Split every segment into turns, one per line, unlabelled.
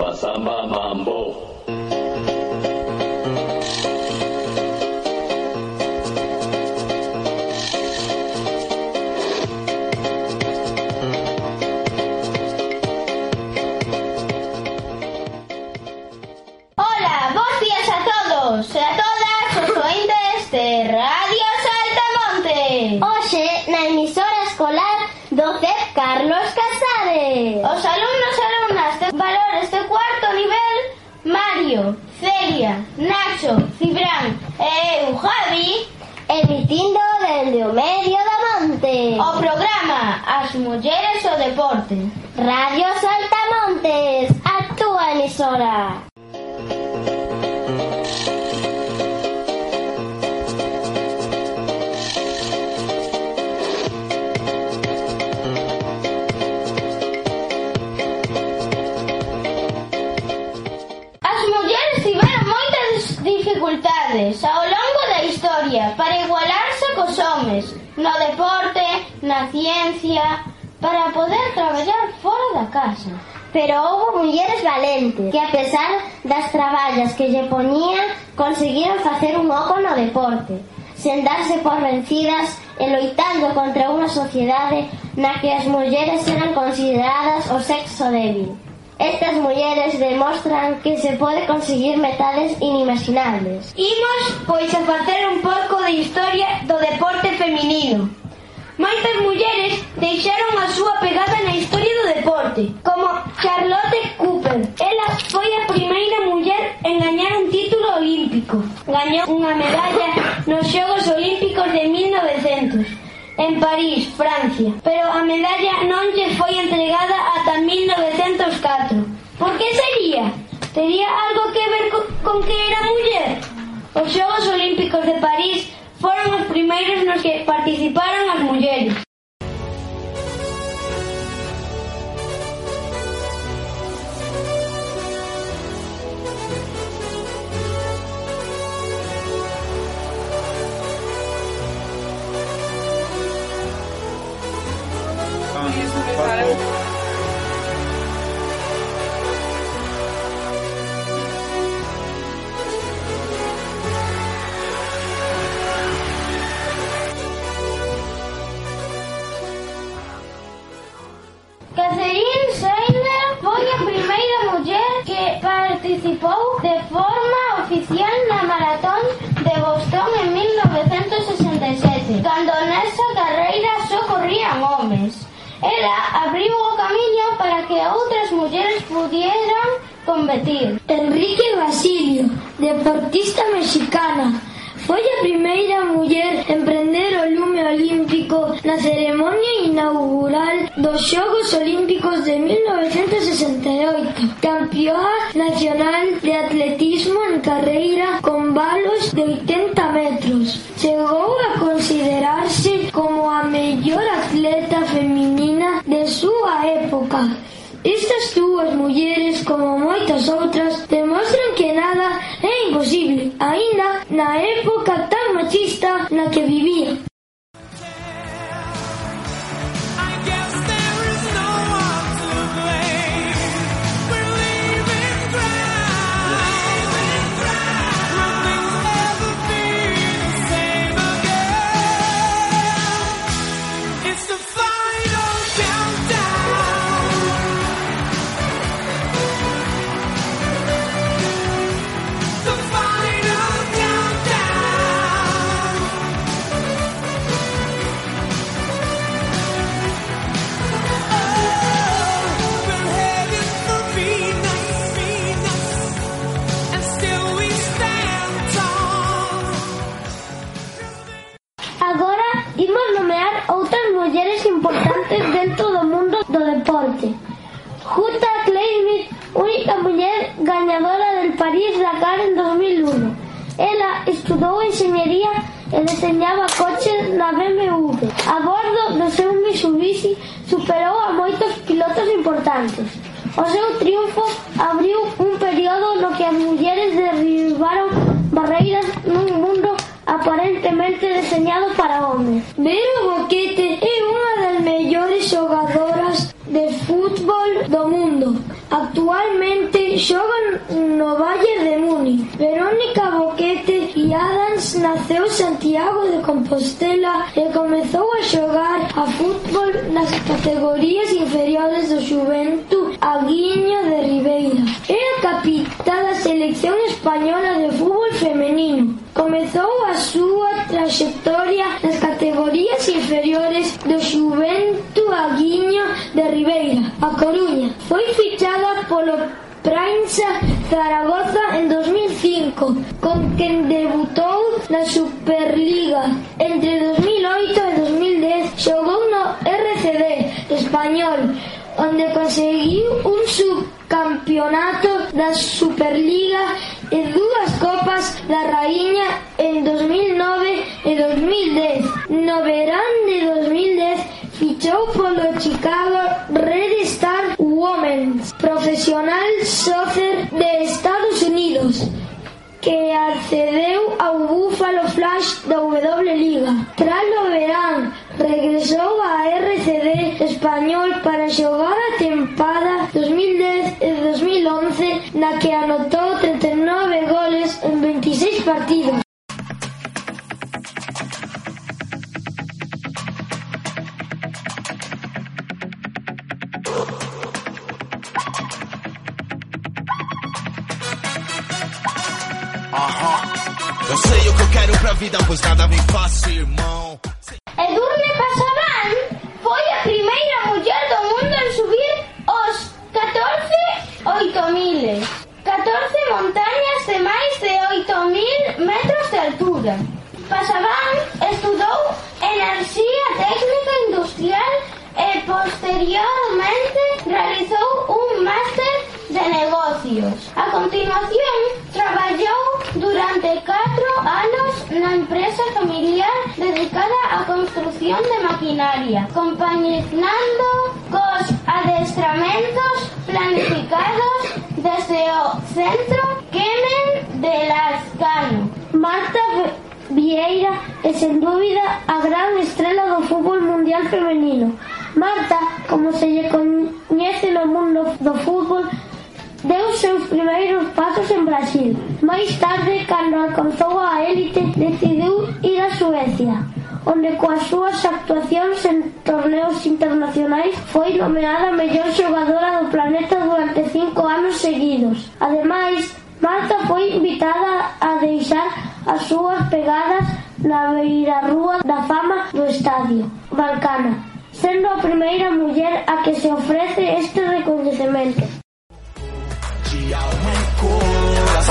Basamba Mambo.
Javi
emitindo dende o medio da monte
o programa As mulleres o deporte.
Radio Saltamontes a túa emisora.
paciencia para poder traballar fora da casa.
Pero houve mulleres valentes que a pesar das traballas que lle ponían conseguiron facer un oco no deporte, sen darse por vencidas e loitando contra unha sociedade na que as mulleres eran consideradas o sexo débil. Estas mulleres demostran que se pode conseguir metades inimaginables.
Imos, pois, a facer un pouco de historia do deporte feminino. Moitas mulleres deixaron a súa pegada na historia do deporte, como Charlotte Cooper. Ela foi a primeira muller en gañar un título olímpico. Gañou unha medalla nos Xogos Olímpicos de 1900 en París, Francia, pero a medalla non lle foi entregada ata 1904. Por que sería? Tería algo que ver co con que era muller? Os Xogos Olímpicos de París Foron os primeiros nos que participaron as mulleres. competir.
Enrique Basilio, deportista mexicana, foi a primeira muller en prender o lume olímpico na ceremonia inaugural dos Xogos Olímpicos de 1968. Campeoa nacional de atletismo en carreira con balos de 80 metros. Chegou a considerarse como a mellor atleta feminina de súa época Estas dúas mulleres, como moitas outras, demostran que nada é imposible, aínda na época tan machista na que
vivían. enxeñería e deseñaba coches na BMW. A bordo do seu Mitsubishi superou a moitos pilotos importantes. O seu triunfo abriu un período no que as mulleres derribaron barreiras nun mundo aparentemente deseñado para homes.
Vero Boquete é unha das mellores xogadoras de fútbol do mundo. Actualmente xoga no Valle de Múnich. Verónica Boquete Adams naceu en Santiago de Compostela e comezou a xogar a fútbol nas categorías inferiores do Xuventud Aguiño de Ribeira. É a capitá da selección española de fútbol femenino. Comezou a súa traxectoria nas categorías inferiores do Xuventud Aguiño de Ribeira, a Coruña. Foi fichada polo Prensa Zaragoza en 2000 Vasco, con quen debutou na Superliga. Entre 2008 e 2010 xogou no RCD español, onde conseguiu un subcampeonato da Superliga e dúas copas da Raíña en 2009 e 2010. No verán de 2010 fichou polo Chicago Red Star Women, profesional accedeu ao Buffalo Flash da W Liga. Tras o verán, regresou á RCD español para xogar a tempada 2010 e 2011 na que anotou 39 goles en 26 partidos.
montañas de máis de 8.000 metros de altura. Pasaban estudou enerxía técnica industrial e posteriormente realizou un máster de negocios. A continuación, traballou durante 4 anos na empresa familiar dedicada á construción de maquinaria, compañinando cos adestramentos planificados desde o centro Quemen de Lascano.
Marta Vieira é sen dúbida a gran estrela do fútbol mundial femenino. Marta, como se lle coñece no mundo do fútbol, deu seus primeiros pasos en Brasil. Mais tarde, cando alcanzou a élite, decidiu ir a Suecia onde coas súas actuacións en torneos internacionais foi nomeada mellor xogadora do planeta durante cinco anos seguidos. Ademais, Marta foi invitada a deixar as súas pegadas na beirarrúa da fama do estadio Balcana, sendo a primeira muller a que se ofrece este recoñecemento.
Dia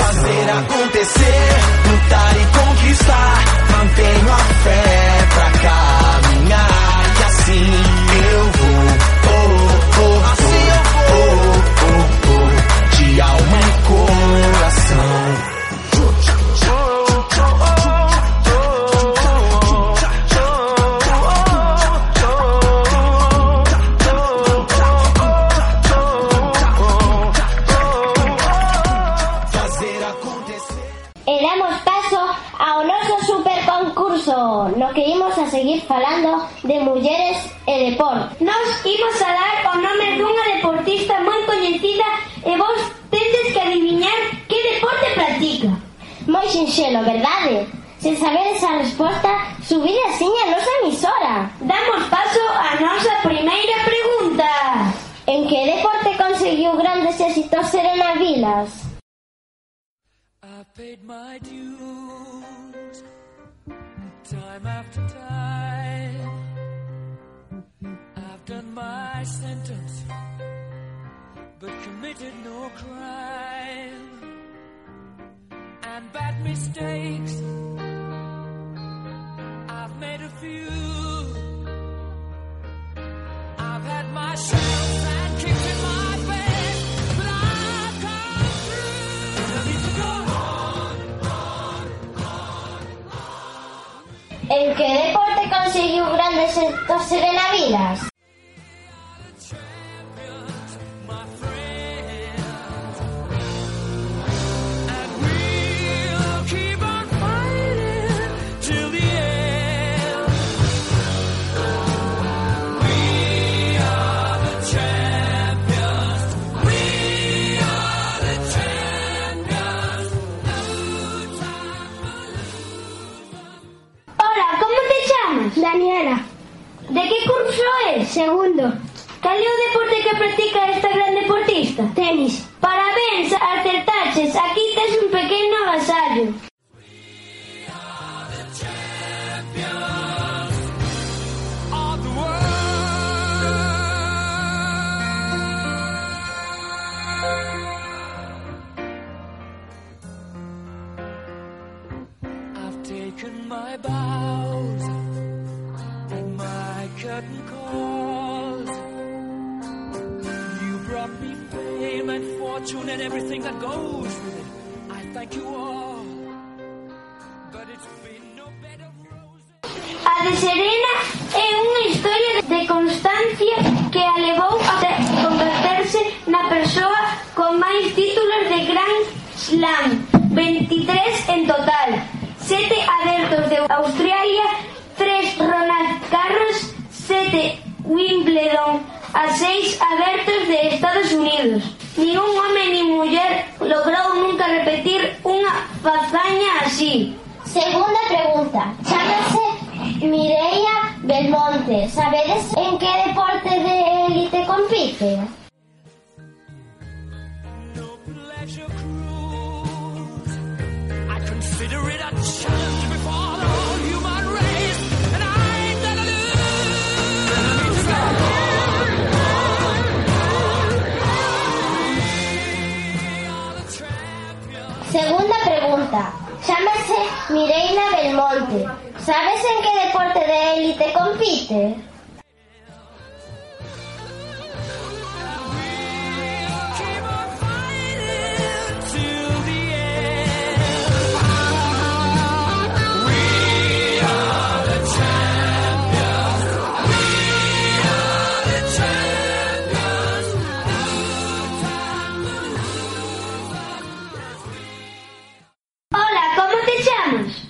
fazer acontecer, lutar e conquistar. Mantenho a fé pra caminhar e assim eu vou.
imos a seguir falando de mulleres e deporte. Nos imos a dar o nome dunha deportista moi coñecida e vos tendes que adivinar que deporte practica. Moi sinxelo, verdade? Se sabedes a resposta, subid así a nosa emisora. Damos paso á nosa primeira pregunta. En que deporte conseguiu grandes éxitos Serena Vilas?
I paid my dues. Time after time. I've done my sentence, but committed no crime. And bad mistakes, I've made a few. I've had my shells presentarse de Navidad. everything that goes with it. I thank you all. But it's been no bed of roses.
A de Serena é unha historia de constancia que a levou a converterse na persoa con máis títulos de Grand Slam, 23 en total, 7 abertos de Australia, 3 Ronald Garros, 7 Wimbledon, a 6 abertos de Estados Unidos. Ningún home ni muller logrou nunca repetir unha fazaña así.
Segunda pregunta. Chámase Mireia Belmonte. ¿Sabedes en qué deporte de élite compite? Chámase Mireia Belmonte. ¿Sabes en qué deporte de élite compite?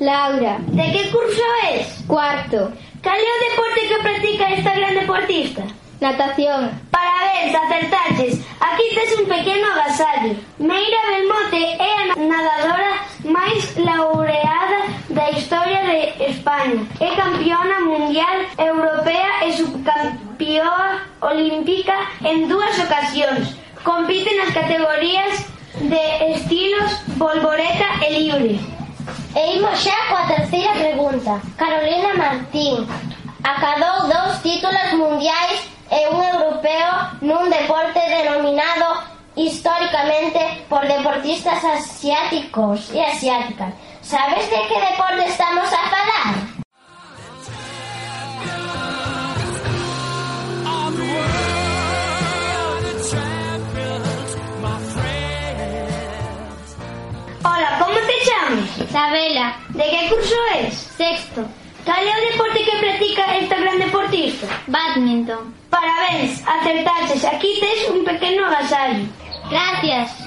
Laura.
De que curso es?
Cuarto.
Cal é o deporte que practica esta gran deportista?
Natación.
Parabéns, acertaches. Aquí tes un pequeno agasallo. Meira Belmonte é a nadadora máis laureada da historia de España. É campeona mundial, europea e subcampeoa olímpica en dúas ocasións. Compite nas categorías de estilos, volvoreta e libre.
E imos xa coa terceira pregunta. Carolina Martín acadou dous títulos mundiais e un europeo nun deporte denominado históricamente por deportistas asiáticos e asiáticas. Sabes de que deporte estamos a falar? Sabela.
De que curso és?
Sexto.
Cal é o deporte que practica esta gran deportista?
Badminton.
Parabéns, acertaches. Aquí tes un pequeno agasallo.
Gracias.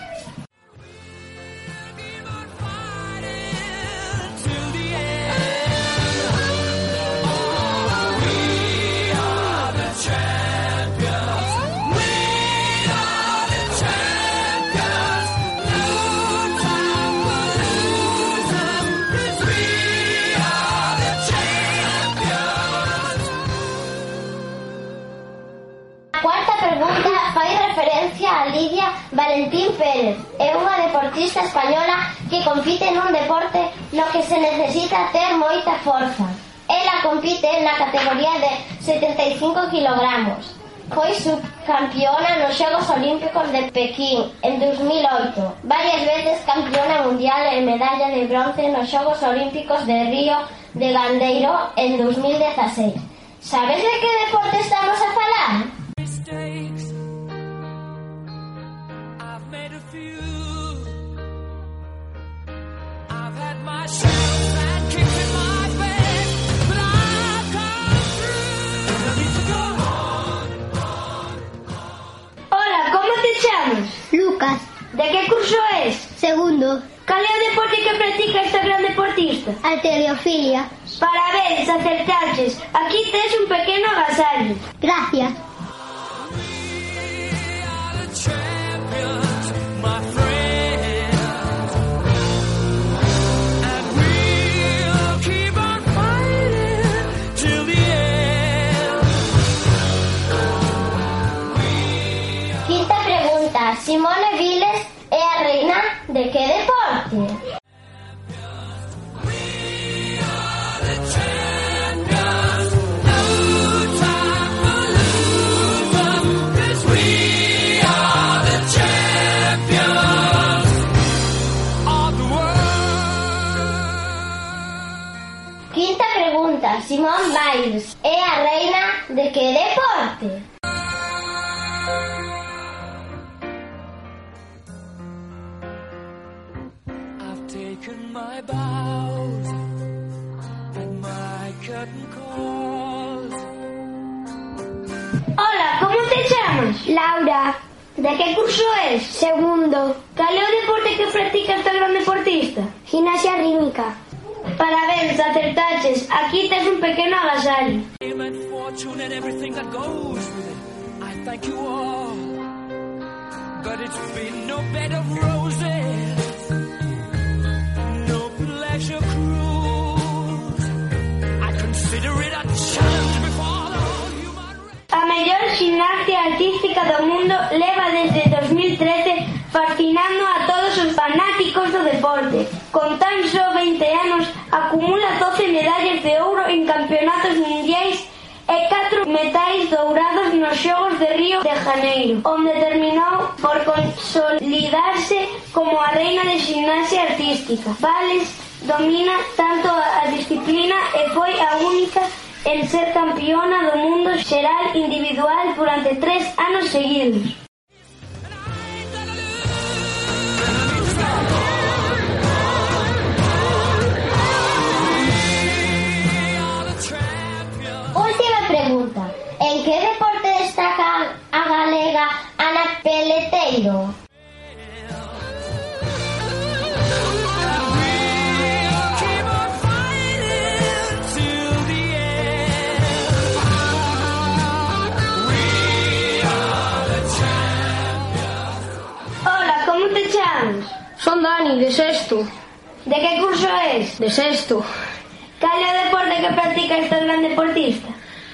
española que compite nun deporte no que se necesita ter moita forza. Ela compite na categoría de 75 kilogramos. Foi subcampeona nos Xogos Olímpicos de Pekín en 2008, varias veces campeona mundial e medalla de bronce nos Xogos Olímpicos de Río de Gandeiro en 2016. Sabedes de que deporte estamos a falar? Lucas.
De que curso es?
Segundo.
Cal é o deporte que practica esta gran deportista?
A.
Parabéns, acertaches. Aquí tes un pequeno agasallo.
Gracias. Simón Biles é a reina de que deporte?
I've taken my bows and my curtain calls.
Hola, ¿cómo te llamas?
Laura,
¿De qué curso es?
segundo,
¿Cal é o deporte que practica esta gran deportista?
gimnasia rítmica
hacer taches. Aquí te es un pequeño agasallo.
A
mellor xinaxia artística do mundo leva desde 2013 fascinando a todos os fanáticos do deporte. Con tan só 20 anos Acumula doce medallas de ouro en campeonatos mundiais e 4 metais dourados nos Xogos de Río de Janeiro, onde terminou por consolidarse como a reina de gimnasia artística. Vales domina tanto a disciplina e foi a única en ser campeona do mundo xeral individual durante tres anos seguidos.
The champions.
Hola, como te chamas?
Son Dani, de sexto,
De que curso es?
de sexto.
Cal é o deporte que practica esta gran deportista?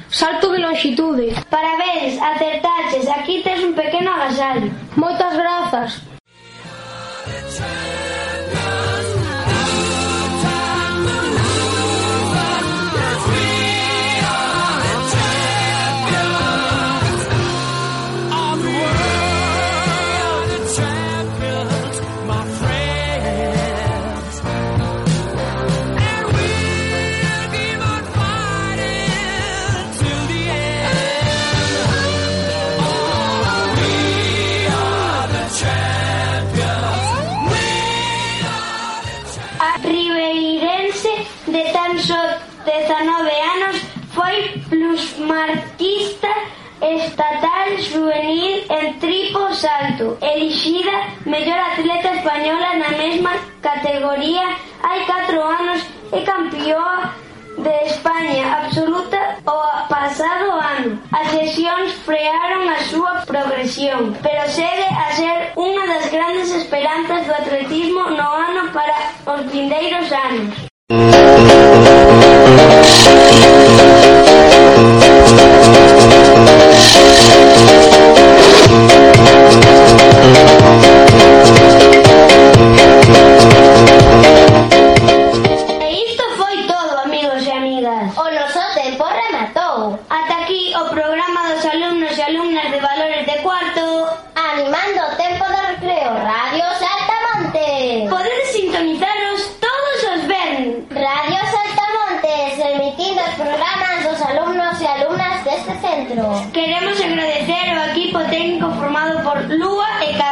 Salto de longitude.
Parabéns, acertaches, aquí tes un pequeno agasallo.
Moitas grazas.
salto, elixida mellor atleta española na mesma categoría hai 4 anos e campeoa de España absoluta o pasado ano. As lesións frearon a súa progresión, pero segue a ser unha das grandes esperanzas do atletismo no ano para os vindeiros anos. Thank you. E isto foi todo, amigos e amigas.
O noso tempo rematou.
Ata aquí o programa dos alumnos e alumnas de Valores de Cuarto.
Animando o tempo de recreo, Radio Saltamontes.
Podedes sintonizaros todos os ben.
Radio Saltamontes, emitindo os programas dos alumnos e alumnas deste centro.
Queremos agradecer ao equipo técnico formado por Lúa e Carlos.